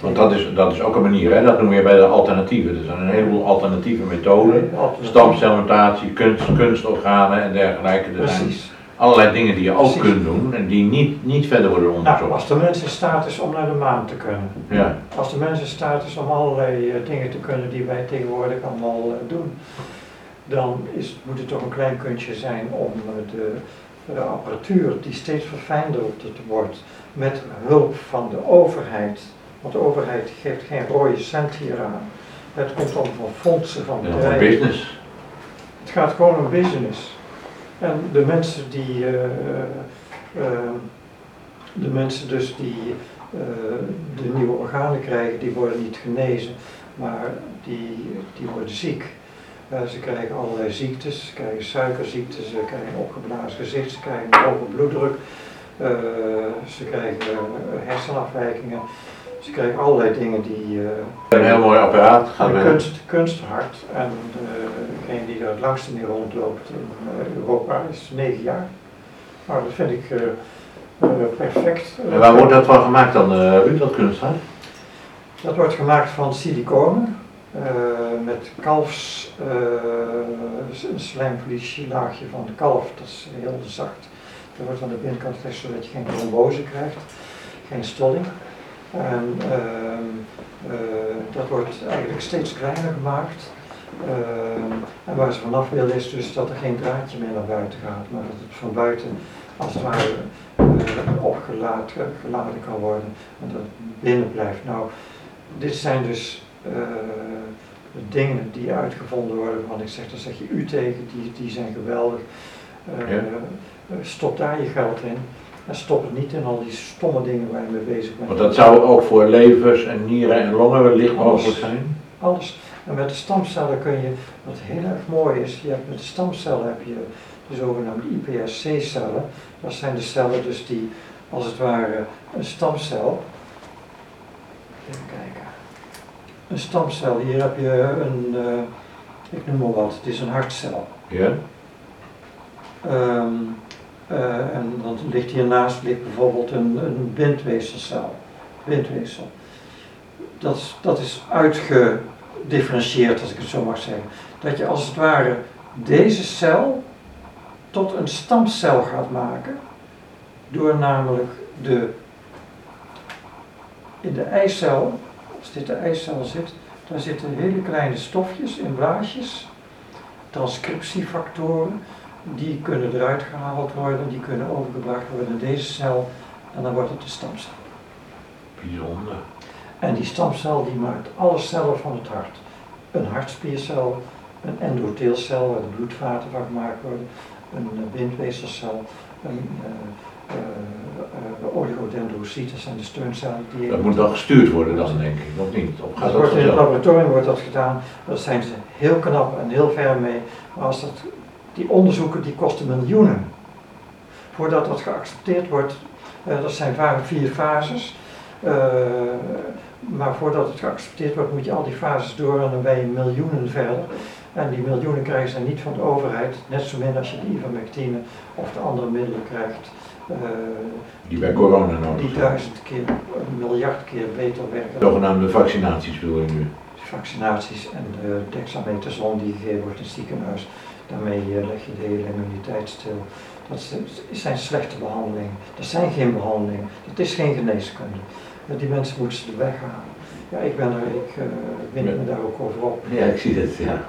Want dat is, dat is ook een manier, hè? dat noem je bij de alternatieven. Er zijn een heleboel alternatieve methoden. Stamcelmutatie, kunst, kunstorganen en dergelijke. Er zijn Precies. Allerlei dingen die je ook Precies. kunt doen en die niet, niet verder worden Nou, onderzocht. als de mens in staat is om naar de maan te kunnen, Ja, Als de mens in staat is om allerlei eh, dingen te kunnen die wij tegenwoordig allemaal eh, doen, dan is, moet het toch een klein kunstje zijn om eh, de apparatuur die steeds verfijnder wordt met hulp van de overheid. Want de overheid geeft geen rode cent hieraan. Het komt allemaal van fondsen van bedrijven. business. Het gaat gewoon om business. En de mensen die, eh, eh, de mensen dus die eh, de nieuwe organen krijgen, die worden niet genezen, maar die, die worden ziek. Ze krijgen allerlei ziektes, ze krijgen suikerziektes, ze krijgen opgeblazen gezicht, ze krijgen hoge bloeddruk, ze krijgen hersenafwijkingen, ze krijgen allerlei dingen die... eh, Een heel mooi apparaat gaat een weer. kunst, kunsthart. En eh, degene die daar het langste mee rondloopt in eh, Europa is negen jaar. Nou, dat vind ik eh, eh, perfect. En waar wordt dat van gemaakt dan, eh Ruud, dat kunsthart? Dat wordt gemaakt van siliconen. eh, met kalfs, eh, een slijmvliesje, laagje van de kalf, dat is heel zacht. Dat wordt aan de binnenkant gelegd zodat je geen trombose krijgt, geen stolling. En ehm, eh, dat wordt eigenlijk steeds kleiner gemaakt. Ehm, en waar ze vanaf willen is dus dat er geen draadje meer naar buiten gaat, maar dat het van buiten als het ware eh, opgeladen geladen kan worden en dat het binnen blijft. Nou, dit zijn dus eh, dingen die uitgevonden worden, want ik zeg, daar zeg je u tegen, die, die zijn geweldig. Ja. stop daar je geld in en stop het niet in al die stomme dingen waar je mee bezig bent. Want dat zou ook voor levers en nieren en longen wellicht mogelijk zijn. Alles. En met de stamcellen kun je, wat heel erg mooi is, je hebt met de stamcellen heb je de zogenaamde iPSC-cellen. Dat zijn de cellen dus die, als het ware, een stamcel. Even kijken. Een stamcel, hier heb je een, eh, ik noem maar wat, het is een hartcel. Ja? Eh, en dan ligt hiernaast ligt bijvoorbeeld een, een. Bindweefsel. Dat, dat is uitgedifferentieerd, als ik het zo mag zeggen. Dat je als het ware deze cel tot een stamcel gaat maken, door namelijk de, in de eicel, als dit de eicel zit, daar zitten hele kleine stofjes in blaasjes, transcriptiefactoren, die kunnen eruit gehaald worden, die kunnen overgebracht worden in deze cel en dan wordt het de stamcel. Bijzonder. En die stamcel die maakt alle cellen van het hart. Een hartspiercel, een endotheelcel waar de bloedvaten van gemaakt worden, een eh, bindweefselcel, een, eh, de oligodendrocyten zijn de steumcellen die... Dat moet wel gestuurd worden dan, denk ik, of niet? Of gaat Dat wordt in het laboratorium wordt dat gedaan, daar zijn ze heel knap en heel ver mee. Maar als dat, die onderzoeken die kosten miljoenen. Voordat dat geaccepteerd wordt, eh, dat zijn vaak vier fases. Eh, maar voordat het geaccepteerd wordt, moet je al die fases door en dan ben je miljoenen verder. En die miljoenen krijgen ze niet van de overheid, net zo min als je de ivermectine of de andere middelen krijgt. eh, Die bij corona nodig die duizend keer, een miljard keer beter werken. Zogenaamde vaccinaties wil je nu. vaccinaties en de dexamethason die gegeven wordt in het ziekenhuis. Daarmee eh, leg je de hele immuniteit stil. Dat zijn slechte behandelingen. Dat zijn geen behandelingen. Dat is geen geneeskunde. Eh, Die mensen moeten ze er weghalen. Ja, ik ben er, ik eh, wind me daar ook over op. Ja, ik zie het, ja.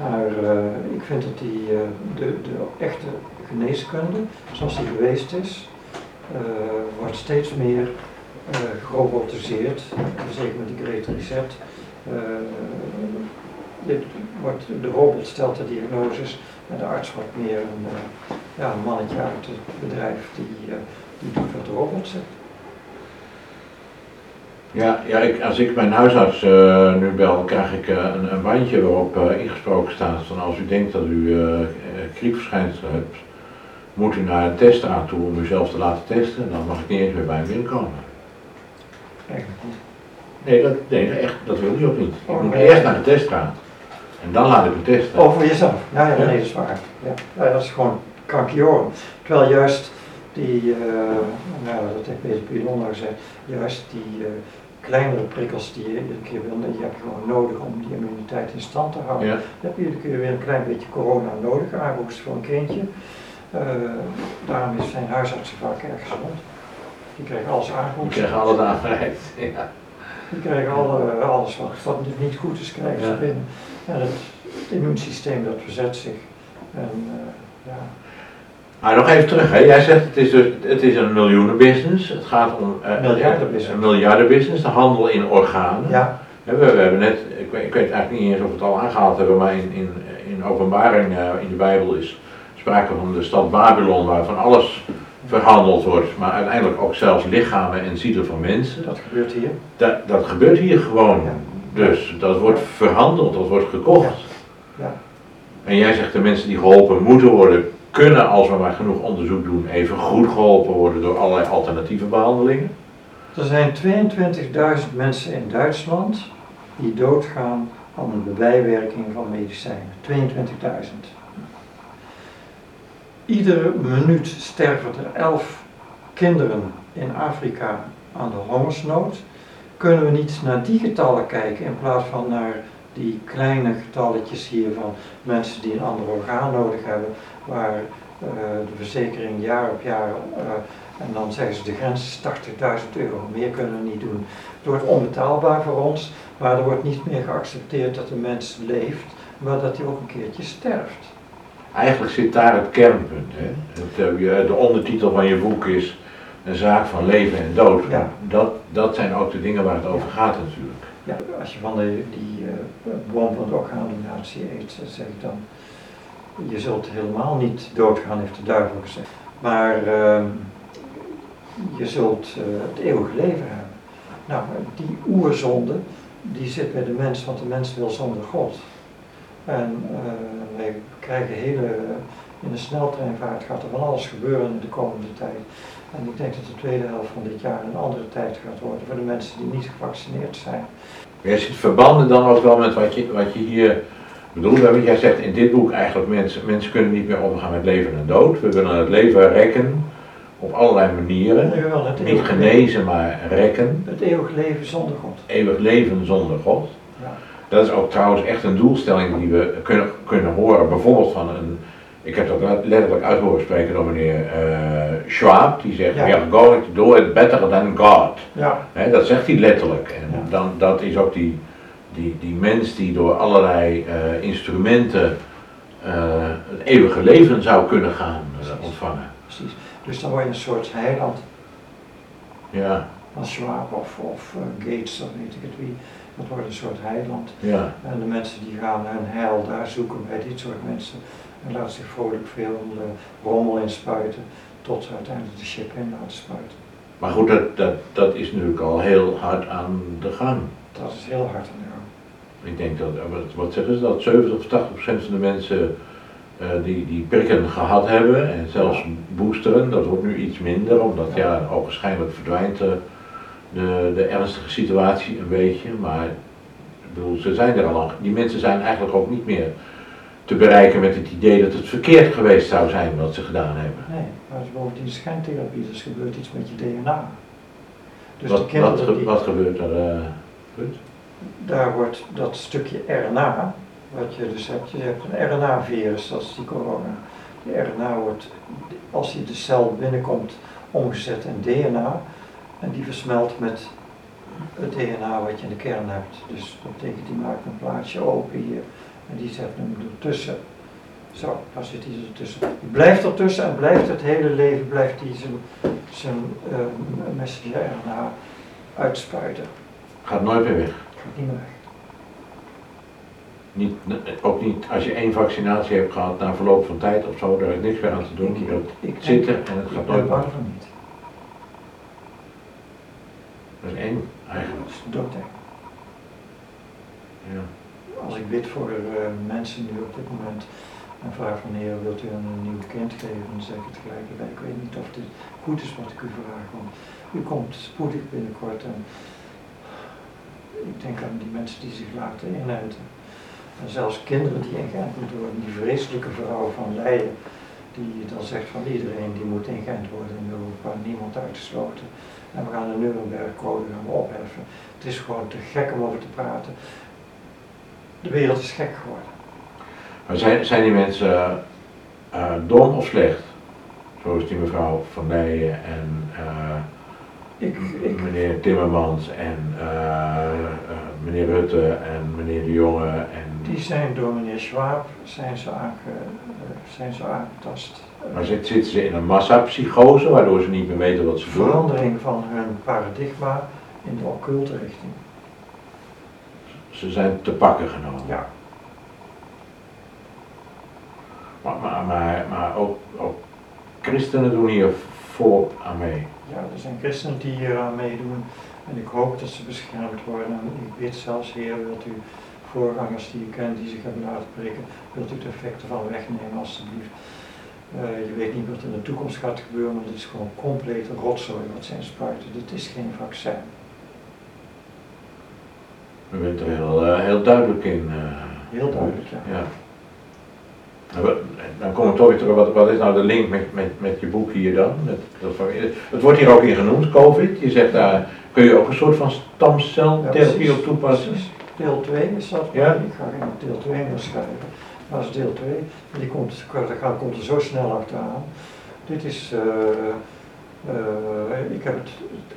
Maar eh, ik vind dat die, eh, de, de echte geneeskunde, zoals die geweest is, eh, wordt steeds meer eh gerobotiseerd. Zeker met die Great Reset. Eh, dit wordt, de robot stelt de diagnoses en de arts wordt meer een, eh, ja, een mannetje uit het bedrijf die, eh, die doet wat de robot zegt. Ja, ja ik, als ik mijn huisarts eh, nu bel, krijg ik een, een bandje waarop ingesproken staat van als u denkt dat u griepverschijnselen hebt, moet u naar een teststraat toe om uzelf te laten testen. Dan mag ik niet eens meer bij hem binnenkomen. Niet. Nee, dat, nee, echt, dat wil hij ook niet. Ik Oh, moet eerst naar de teststraat. En dan laat ik me testen. Oh, voor jezelf. Ja, ja, nee, dat is waar. Ja. Ja, dat is gewoon krankjoren. Terwijl juist die, eh, nou, dat heeft Peter Pilon gezegd, juist die eh, kleinere prikkels die je iedere keer wil, die heb je gewoon nodig om die immuniteit in stand te houden. Ja. Dan heb je iedere keer weer een klein beetje corona nodig, aangehoest voor een kindje. Eh, daarom is zijn huisartsen vaak erg gezond. Die krijgen alles Die aangehoest. krijgen alle dagen. Ja. Die krijgen alle, alles wat, wat niet goed is, krijgen ze Ja. binnen. Het, het immuunsysteem dat verzet zich. En eh, ja, Maar nog even terug, hè. jij zegt het is, dus, het is een miljoenenbusiness. Het gaat om eh, Miljardenbusiness. Een miljardenbusiness, de handel in organen. ja, We, we hebben net, ik weet, ik weet eigenlijk niet eens of we het al aangehaald hebben, maar in, in, in openbaring eh, in de Bijbel is sprake van de stad Babylon, waar van alles verhandeld wordt, maar uiteindelijk ook zelfs lichamen en zielen van mensen. dat gebeurt hier. Dat, dat gebeurt hier gewoon. Ja. Dus dat wordt verhandeld, dat wordt gekocht. Ja. En jij zegt de mensen die geholpen moeten worden, kunnen als we maar genoeg onderzoek doen, even goed geholpen worden door allerlei alternatieve behandelingen. Er zijn 22.000 mensen in Duitsland die doodgaan aan een bijwerking van medicijnen. 22.000. Iedere minuut sterven er 11 kinderen in Afrika aan de hongersnood. Kunnen we niet naar die getallen kijken in plaats van naar die kleine getalletjes hier van mensen die een ander orgaan nodig hebben, waar eh, de verzekering jaar op jaar eh, en dan zeggen ze de grens is 80.000 euro. Meer kunnen we niet doen. Het wordt onbetaalbaar voor ons, maar er wordt niet meer geaccepteerd dat een mens leeft, maar dat hij ook een keertje sterft. Eigenlijk zit daar het kernpunt. Hè? Het, eh, de ondertitel van je boek is een zaak van leven en dood. Ja. Dat, dat zijn ook de dingen waar het over gaat natuurlijk. Ja, als je van de, die boom van de orgaandonatie eet, zeg ik dan, je zult helemaal niet doodgaan, heeft de duivel gezegd. Maar ehm, je zult eh, het eeuwige leven hebben. Nou, die oerzonde, die zit bij de mens, want de mens wil zonder God. En eh, wij krijgen hele, in de sneltreinvaart gaat er van alles gebeuren in de komende tijd. En ik denk dat de tweede helft van dit jaar een andere tijd gaat worden voor de mensen die niet gevaccineerd zijn. Jij ziet verbanden dan ook wel met wat je, wat je hier bedoelt. Want jij zegt in dit boek eigenlijk mensen, mensen kunnen niet meer omgaan met leven en dood. We willen het leven rekken op allerlei manieren. Nu wel het Niet genezen, maar rekken. Het eeuwig leven zonder God. Eeuwig leven zonder God. Ja. Dat is ook trouwens echt een doelstelling die we kunnen, kunnen horen. Bijvoorbeeld van een, ik heb dat let- letterlijk uit horen spreken door meneer eh, Schwab. Die zegt, Ja. we are going to do it better than God. Ja, dat zegt hij letterlijk. En Ja. dan, dat is ook die, die, die mens die door allerlei eh, instrumenten eh, het eeuwige leven zou kunnen gaan ontvangen. precies. Dus dan word je een soort heiland Ja, als Schwab of, of Gates of weet ik het wie. Dat wordt een soort heiland. ja. En de mensen die gaan hun heil daar zoeken bij dit soort mensen. En laten zich vrolijk veel rommel inspuiten. tot ze uiteindelijk de chip in laten spuiten. Maar goed, dat, dat, dat is natuurlijk al heel hard aan de gang. Dat is heel hard aan de gang. Ik denk dat, eh, wat, zeggen ze, dat 70 of 80 procent van de mensen eh, die, die prikken gehad hebben en zelfs boosteren, dat wordt nu iets minder, omdat ja, ogenschijnlijk verdwijnt de, de, de ernstige situatie een beetje. Maar ik bedoel, ze zijn er al lang. Die mensen zijn eigenlijk ook niet meer te bereiken met het idee dat het verkeerd geweest zou zijn wat ze gedaan hebben. Nee, maar het is bovendien schijntherapie, dus gebeurt iets met je DNA. Dus de wat, wat, kinderen ge- die, wat gebeurt er? goed? daar wordt dat stukje RNA, wat je dus hebt, je hebt een RNA-virus, dat is die corona. Die RNA wordt, als die de cel binnenkomt, omgezet in DNA. En die versmelt met het DNA wat je in de kern hebt. Dus dat betekent, die maakt een plaatsje open hier. En die zet hem ertussen. Zo, daar zit hij ertussen. Die blijft ertussen en blijft het hele leven, blijft hij zijn, zijn eh, messenger RNA uitspuiten. Gaat nooit meer weg. Gaat niet meer weg. Niet, ook niet als je één vaccinatie hebt gehad na verloop van tijd of zo, daar is niks meer aan te doen. Je Ik denk- zitten en het Ik gaat ben nooit bang weg. van niet. Dat is eng, eigenlijk. Dat is doodeng. Ja. Als ik bid voor eh, mensen nu op dit moment en vraag wanneer wilt u een nieuw kind geven, dan zeg ik het gelijk bij. Ik weet niet of dit goed is wat ik u vraag, want u komt spoedig binnenkort en ik denk aan die mensen die zich laten inenten. En zelfs kinderen die ingeënt moeten worden, die vreselijke vrouw van Leyen, die dan zegt van iedereen die moet ingeënt worden in Europa, niemand uitgesloten. En we gaan de Nuremberg-code gaan opheffen. Het is gewoon te gek om over te praten. De wereld is gek geworden. Maar zijn, zijn die mensen eh, dom of slecht? Zoals die mevrouw Van Leyen en eh, Ik, ik, meneer Timmermans en eh, eh, meneer Rutte en meneer De Jonge en... die zijn door meneer Schwab zijn ze, aange, eh, zijn ze aangetast. Eh, Maar zit- zitten ze in een massapsychose waardoor ze niet meer weten wat ze doen? verandering van hun paradigma in de occulte richting. Ze zijn te pakken genomen. Ja, Maar, maar, maar, maar ook, ook christenen doen hier volop aan mee. ja, er zijn christenen die hier aan meedoen en ik hoop dat ze beschermd worden. En ik bid zelfs, Heer, wilt u voorgangers die u kent, die zich hebben laten prikken, wilt u de effecten van wegnemen alstublieft. Eh, je weet niet wat in de toekomst gaat gebeuren, maar dit is gewoon complete rotzooi wat zijn spuiten. Dit is geen vaccin. U bent er heel, eh, heel duidelijk in. eh. Heel duidelijk, ja. Dan kom ik toch weer terug, wat, wat is nou de link met, met, met je boek hier dan? Met, dat, het wordt hier ook in genoemd, COVID. Je zegt daar, kun je ook een soort van stamceltherapie op toepassen? Precies. Deel 2 is dat, Ja. ik ga geen deel 2 meer schrijven. Dat is deel 2, die komt, daar gaat- komt er zo snel achteraan. Dit is, eh, eh, ik heb het,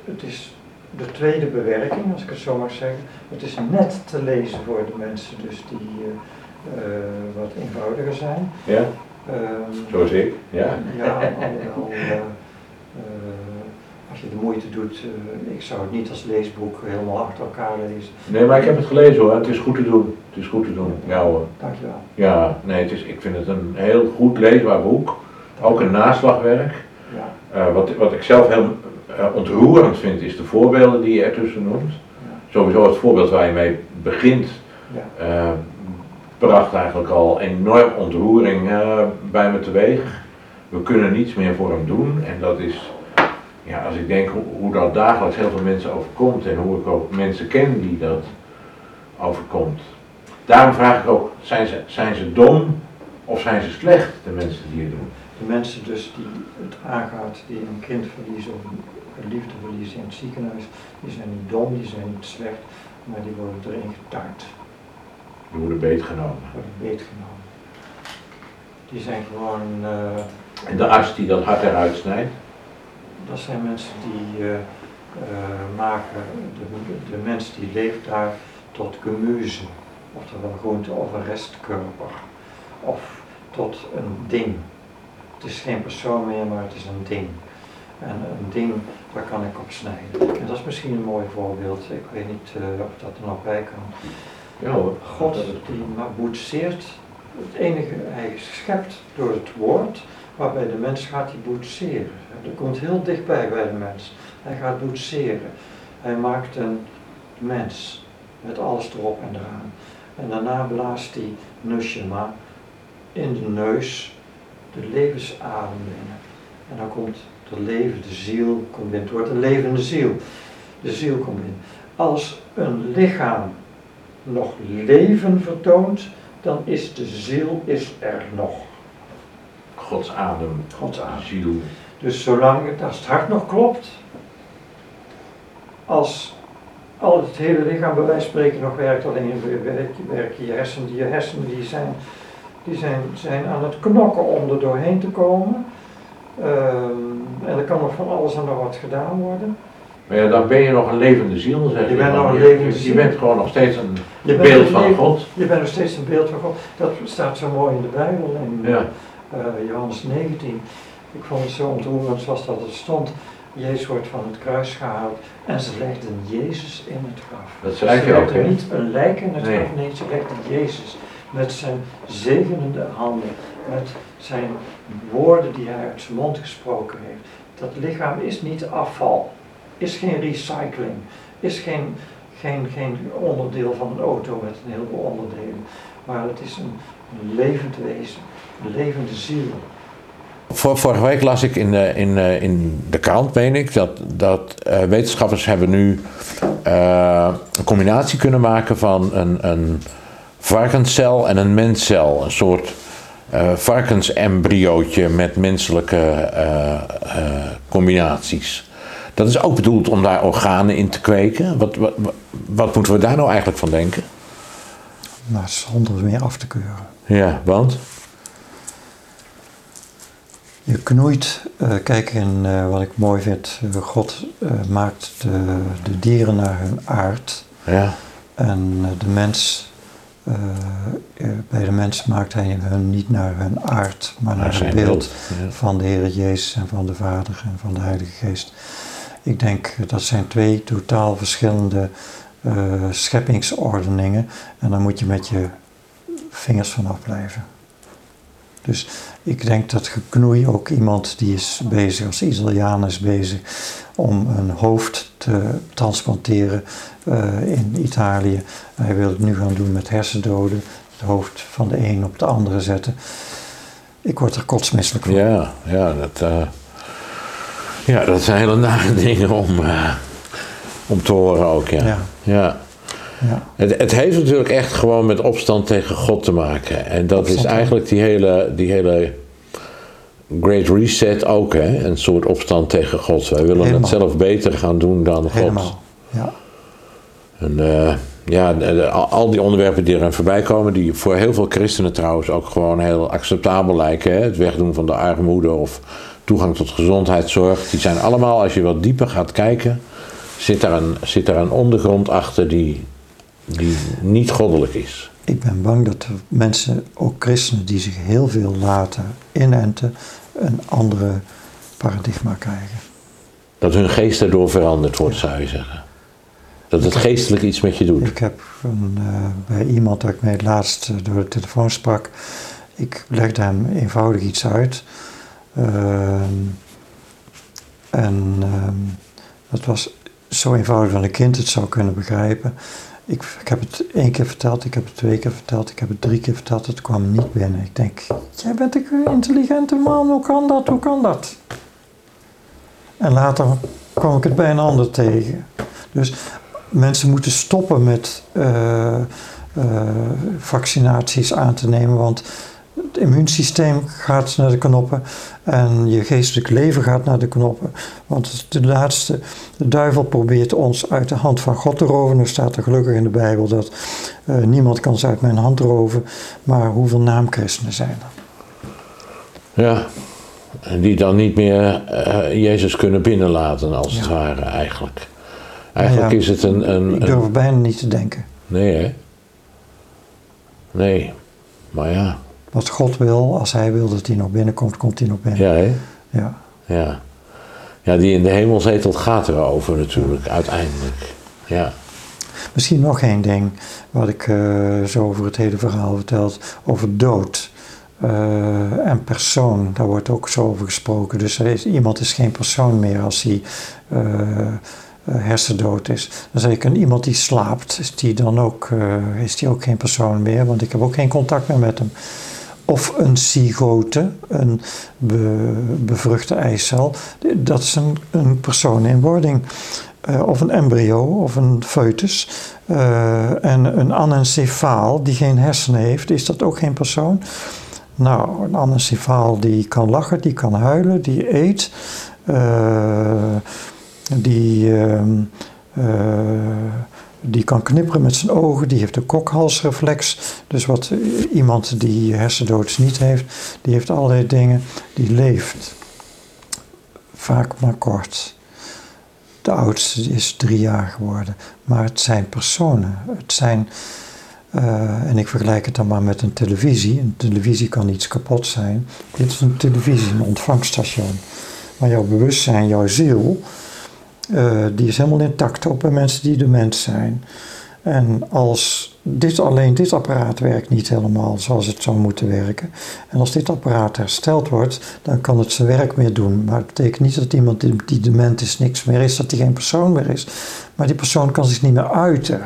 het is de tweede bewerking, als ik het zo mag zeggen. Het is net te lezen voor de mensen dus die eh, eh, wat eenvoudiger zijn. Ja, Ehm, zoals ik. Ja. ja, eh, als je de moeite doet, ik zou het niet als leesboek helemaal achter elkaar lezen. Nee, maar ik heb het gelezen hoor. Het is goed te doen. Het is goed te doen. Ja hoor. Dankjewel. Ja, nee, het is, ik vind het een heel goed leesbaar boek. Ook een naslagwerk. Ja, Eh, wat, wat ik zelf heel eh, ontroerend vind, is de voorbeelden die je ertussen noemt. Sowieso het voorbeeld waar je mee begint, ja. eh, bracht eigenlijk al enorm ontroering bij me teweeg. We kunnen niets meer voor hem doen en dat is, ja, als ik denk hoe, hoe dat dagelijks heel veel mensen overkomt en hoe ik ook mensen ken die dat overkomt. Daarom vraag ik ook, zijn ze, zijn ze dom of zijn ze slecht, de mensen die het doen? De mensen dus die het aangaat, die een kind verliezen of een geliefde verliezen in het ziekenhuis, die zijn niet dom, die zijn niet slecht, maar die worden erin getart, Die worden beetgenomen. worden beetgenomen. Die zijn gewoon, eh, En de arts die dat hart eruit snijdt, dat zijn mensen die eh, eh, maken de, de mens die leeft daar tot gemüse, oftewel groente of een restkörper, of tot een ding. Het is geen persoon meer, maar het is een ding. En een ding, daar kan ik op snijden. En dat is misschien een mooi voorbeeld. Ik weet niet eh, of dat er nog bij kan. ja hoor. God die boetseert. Het enige, hij schept door het woord, waarbij de mens gaat die boetseren. Dat komt heel dichtbij bij de mens. Hij gaat boetseren. Hij maakt een mens met alles erop en eraan. En daarna blaast hij Nushima in de neus de levensadem binnen. En dan komt de leven, de ziel komt binnen. Het wordt een levende ziel. De ziel komt binnen. Als een lichaam nog leven vertoont, dan is de ziel is er nog. Gods adem, Gods adem. ziel. Dus zolang het, als het hart nog klopt, als al het hele lichaam bij wijze van spreken nog werkt, alleen werken werk je hersenen, je hersenen die zijn, die zijn, zijn aan het knokken om er doorheen te komen. Ehm, en er kan nog van alles en nog wat gedaan worden. Maar ja, dan ben je nog een levende ziel, zeg Je bent nog een levende ziel. Je bent gewoon nog steeds een Je beeld van God. Je bent nog steeds een beeld van God. Dat staat zo mooi in de Bijbel, in Ja. eh, Johannes 19. Ik vond het zo ontroerend zoals dat het stond. Jezus wordt van het kruis gehaald en ze legden Jezus in het graf. Dat schrijf je ze ook, legden hè? niet een lijk in het Nee. graf, nee, ze legden Jezus met zijn zegenende handen, met zijn woorden die hij uit zijn mond gesproken heeft. Dat lichaam is niet afval, is geen recycling, is geen, geen, geen onderdeel van een auto met een heleboel onderdelen, maar het is een, levend wezen, een levende ziel. Vor- Vorige week las ik in de, in, eh, in de krant, meen ik, dat, dat eh, wetenschappers hebben nu eh, een combinatie kunnen maken van een, een varkenscel en een menscel. Een soort eh varkensembryootje met menselijke eh, eh, combinaties. Dat is ook bedoeld om daar organen in te kweken. Wat, wat, wat, moeten we daar nou eigenlijk van denken? Nou, zonder meer af te keuren. Ja, want? Je knoeit, eh, kijk in wat ik mooi vind, God maakt de, de dieren naar hun aard Ja, en de mens, eh, eh, bij de mens maakt hij hun niet naar hun aard, maar naar zijn het beeld beeld, ja. van de Heer Jezus en van de Vader en van de Heilige Geest. Ik denk dat zijn twee totaal verschillende eh, scheppingsordeningen en daar moet je met je vingers vanaf blijven. Dus ik denk dat geknoei ook iemand die is bezig, als Italiaan is bezig, om een hoofd te transplanteren eh, in Italië. Hij wil het nu gaan doen met hersendoden, het hoofd van de een op de andere zetten. Ik word er kotsmisselijk van. Ja, ja, dat, eh, ja, dat zijn hele nare dingen om, eh, om te horen ook, ja. Ja. ja. Ja. Het, het heeft natuurlijk echt gewoon met opstand tegen God te maken. En dat is eigenlijk die hele, die hele Great Reset ook, hè? een soort opstand tegen God. Wij willen Helemaal. het zelf beter gaan doen dan God. Helemaal. Ja. En eh, ja, al die onderwerpen die erin voorbij komen, die voor heel veel christenen trouwens ook gewoon heel acceptabel lijken. Hè? Het wegdoen van de armoede of toegang tot gezondheidszorg. Die zijn allemaal, als je wat dieper gaat kijken, zit daar een, zit daar een ondergrond achter die, die niet goddelijk is. Ik ben bang dat er mensen, ook christenen, die zich heel veel laten inenten, een andere paradigma krijgen. Dat hun geest daardoor veranderd wordt, zou je zeggen. Dat het geestelijk iets met je doet. Ik heb een, eh, bij iemand dat ik mee het laatst eh, door de telefoon sprak, ik legde hem eenvoudig iets uit. Ehm, en ehm, dat was zo eenvoudig dat een kind het zou kunnen begrijpen. Ik, ik heb het één keer verteld, ik heb het twee keer verteld, ik heb het drie keer verteld, het kwam niet binnen. Ik denk, jij bent een intelligente man, hoe kan dat, hoe kan dat? En later kwam ik het bij een ander tegen. Dus mensen moeten stoppen met eh, eh, vaccinaties aan te nemen, want het immuunsysteem gaat naar de knoppen en je geestelijk leven gaat naar de knoppen. Want de laatste, de duivel probeert ons uit de hand van God te roven. Nu staat er gelukkig in de Bijbel dat eh, niemand kan ze uit mijn hand roven, maar hoeveel naamchristenen zijn er? Ja. En die dan niet meer eh, Jezus kunnen binnenlaten, als het ware, eigenlijk. Eigenlijk Ja, is het een... een, Ik durf er bijna niet te denken. Nee, hè? Nee. Maar ja. Wat God wil, als hij wil dat hij nog binnenkomt, komt hij nog binnen. Ja, hè? Ja. Ja. Ja, die in de hemel zetelt gaat erover natuurlijk, uiteindelijk. Ja. Misschien nog één ding wat ik eh, zo over het hele verhaal verteld over dood. Eh, en persoon, daar wordt ook zo over gesproken. Dus er is, iemand is geen persoon meer als hij eh, hersendood is. Dan zeg ik, en iemand die slaapt, is die dan ook, is die ook geen persoon meer? Want ik heb ook geen contact meer met hem. Of een zygote, een be- bevruchte eicel, dat is een, een persoon in wording. Eh, of een embryo of een foetus. Eh, en een anencefaal die geen hersenen heeft, is dat ook geen persoon? Nou, een anencefaal die kan lachen, die kan huilen, die eet, eh, die, ehm, eh, die kan knipperen met zijn ogen, die heeft een kokhalsreflex. Dus wat eh, iemand die hersendood niet heeft, die heeft allerlei dingen, die leeft. Vaak maar kort. De oudste is drie jaar geworden. Maar het zijn personen. Het zijn, eh, en ik vergelijk het dan maar met een televisie. Een televisie kan iets kapot zijn. Dit is een televisie, een ontvangststation. Maar jouw bewustzijn, jouw ziel, eh, die is helemaal intact. Ook bij mensen die dement zijn. En als dit, alleen dit apparaat werkt niet helemaal zoals het zou moeten werken. En als dit apparaat hersteld wordt, dan kan het zijn werk meer doen. Maar het betekent niet dat iemand die, dement is niks meer is, dat hij geen persoon meer is. Maar die persoon kan zich niet meer uiten.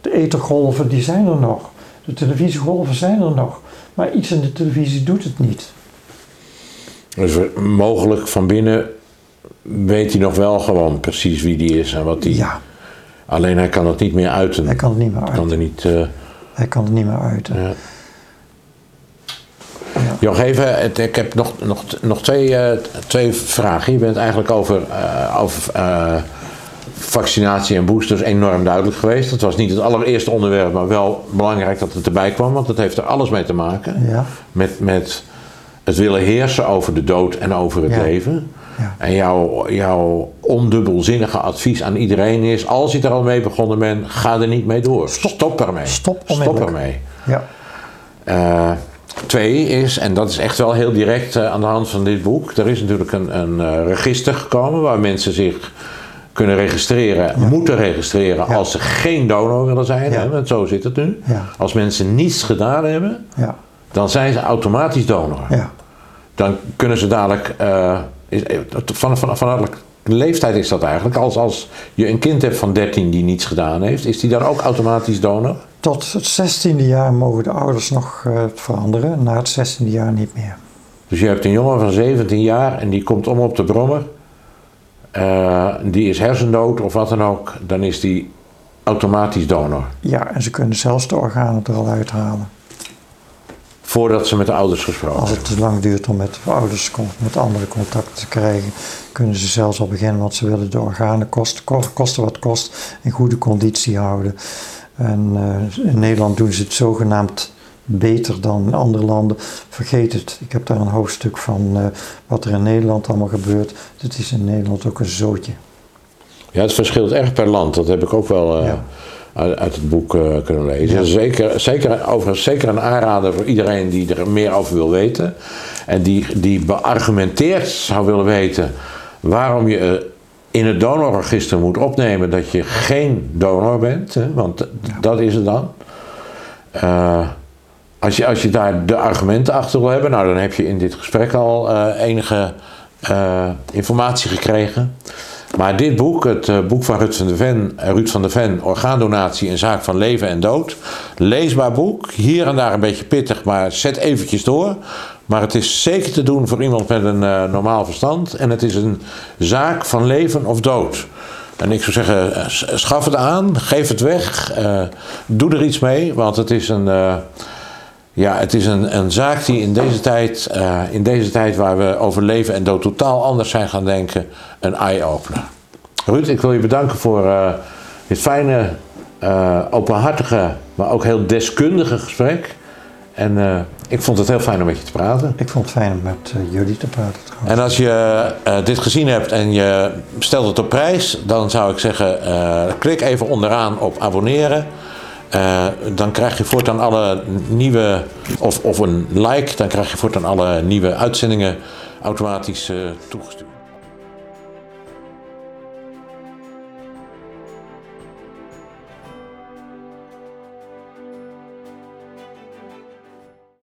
De ethergolven, die zijn er nog. De televisiegolven zijn er nog. Maar iets in de televisie doet het niet. Dus mogelijk van binnen weet hij nog wel gewoon precies wie die is en wat die. Ja, Alleen hij kan het niet meer uiten. hij kan het niet meer kan uiten. er niet. eh, Hij kan het niet meer uiten. ja. Even, ik heb nog, nog, nog twee, eh, twee vragen. Je bent eigenlijk over, eh, over vaccinatie en boosters enorm duidelijk geweest. Dat was niet het allereerste onderwerp, maar wel belangrijk dat het erbij kwam, want dat heeft er alles mee te maken. Ja. Met, met het willen heersen over de dood en over het Ja. leven. Ja. En jouw, jouw ondubbelzinnige advies aan iedereen is: als je er al mee begonnen bent, ga er niet mee door. Stop, ermee. Stop Stop ermee. Ja. Eh, twee is, en dat is echt wel heel direct eh, aan de hand van dit boek, er is natuurlijk een, een eh, register gekomen waar mensen zich kunnen registreren, moeten registreren als ze geen donor willen zijn. Ja. Hè, want zo zit het nu. Als mensen niets gedaan hebben, Ja. dan zijn ze automatisch donor. Ja. Dan kunnen ze dadelijk, is, van, van, van welke leeftijd is dat eigenlijk? Als, als je een kind hebt van 13 die niets gedaan heeft, is die dan ook automatisch donor? Tot het 16e jaar mogen de ouders nog eh, veranderen. Na het 16e jaar niet meer. Dus je hebt een jongen van 17 jaar en die komt om op de brommer. Eh, die is hersendood of wat dan ook. Dan is die automatisch donor. Ja, en ze kunnen zelfs de organen er al uithalen. Voordat ze met de ouders gesproken Als het te lang duurt om met de ouders met andere contacten te krijgen, kunnen ze zelfs al beginnen, want ze willen de organen kosten, ko- kosten wat kost, in goede conditie houden. En eh, in Nederland doen ze het zogenaamd beter dan in andere landen. Vergeet het. Ik heb daar een hoofdstuk van eh, wat er in Nederland allemaal gebeurt. Het is in Nederland ook een zootje. Ja, het verschilt erg per land. Dat heb ik ook wel eh, Ja. Uit, het boek eh, kunnen lezen. Ja. Zeker, zeker, overigens zeker een aanrader voor iedereen die er meer over wil weten. En die, die beargumenteerd zou willen weten waarom je eh, in het donorregister moet opnemen dat je geen donor bent. Hè, want dat is het dan. Eh, als, je, als je daar de argumenten achter wil hebben, nou dan heb je in dit gesprek al enige informatie gekregen. Maar dit boek, het eh, boek van Ruud van, de Ven, eh, Ruud van der Ven, Orgaandonatie in zaak van leven en dood. Leesbaar boek, hier en daar een beetje pittig, maar zet eventjes door. Maar het is zeker te doen voor iemand met een eh, normaal verstand. En het is een zaak van leven of dood. En ik zou zeggen, schaf het aan, geef het weg, doe er iets mee, want het is een, ja, het is een, een zaak die in deze, tijd, eh, in deze tijd waar we over leven en dood totaal anders zijn gaan denken, een eye-opener. Ruud, ik wil je bedanken voor eh, dit fijne, eh, openhartige, maar ook heel deskundige gesprek. En ik vond het heel fijn om met je te praten. Ik vond het fijn om met jullie te praten trouwens. En als je dit gezien hebt en je stelt het op prijs, dan zou ik zeggen, klik even onderaan op abonneren. Eh, dan krijg je voortaan alle nieuwe, of, of een like, dan krijg je voortaan alle nieuwe uitzendingen automatisch eh, toegestuurd.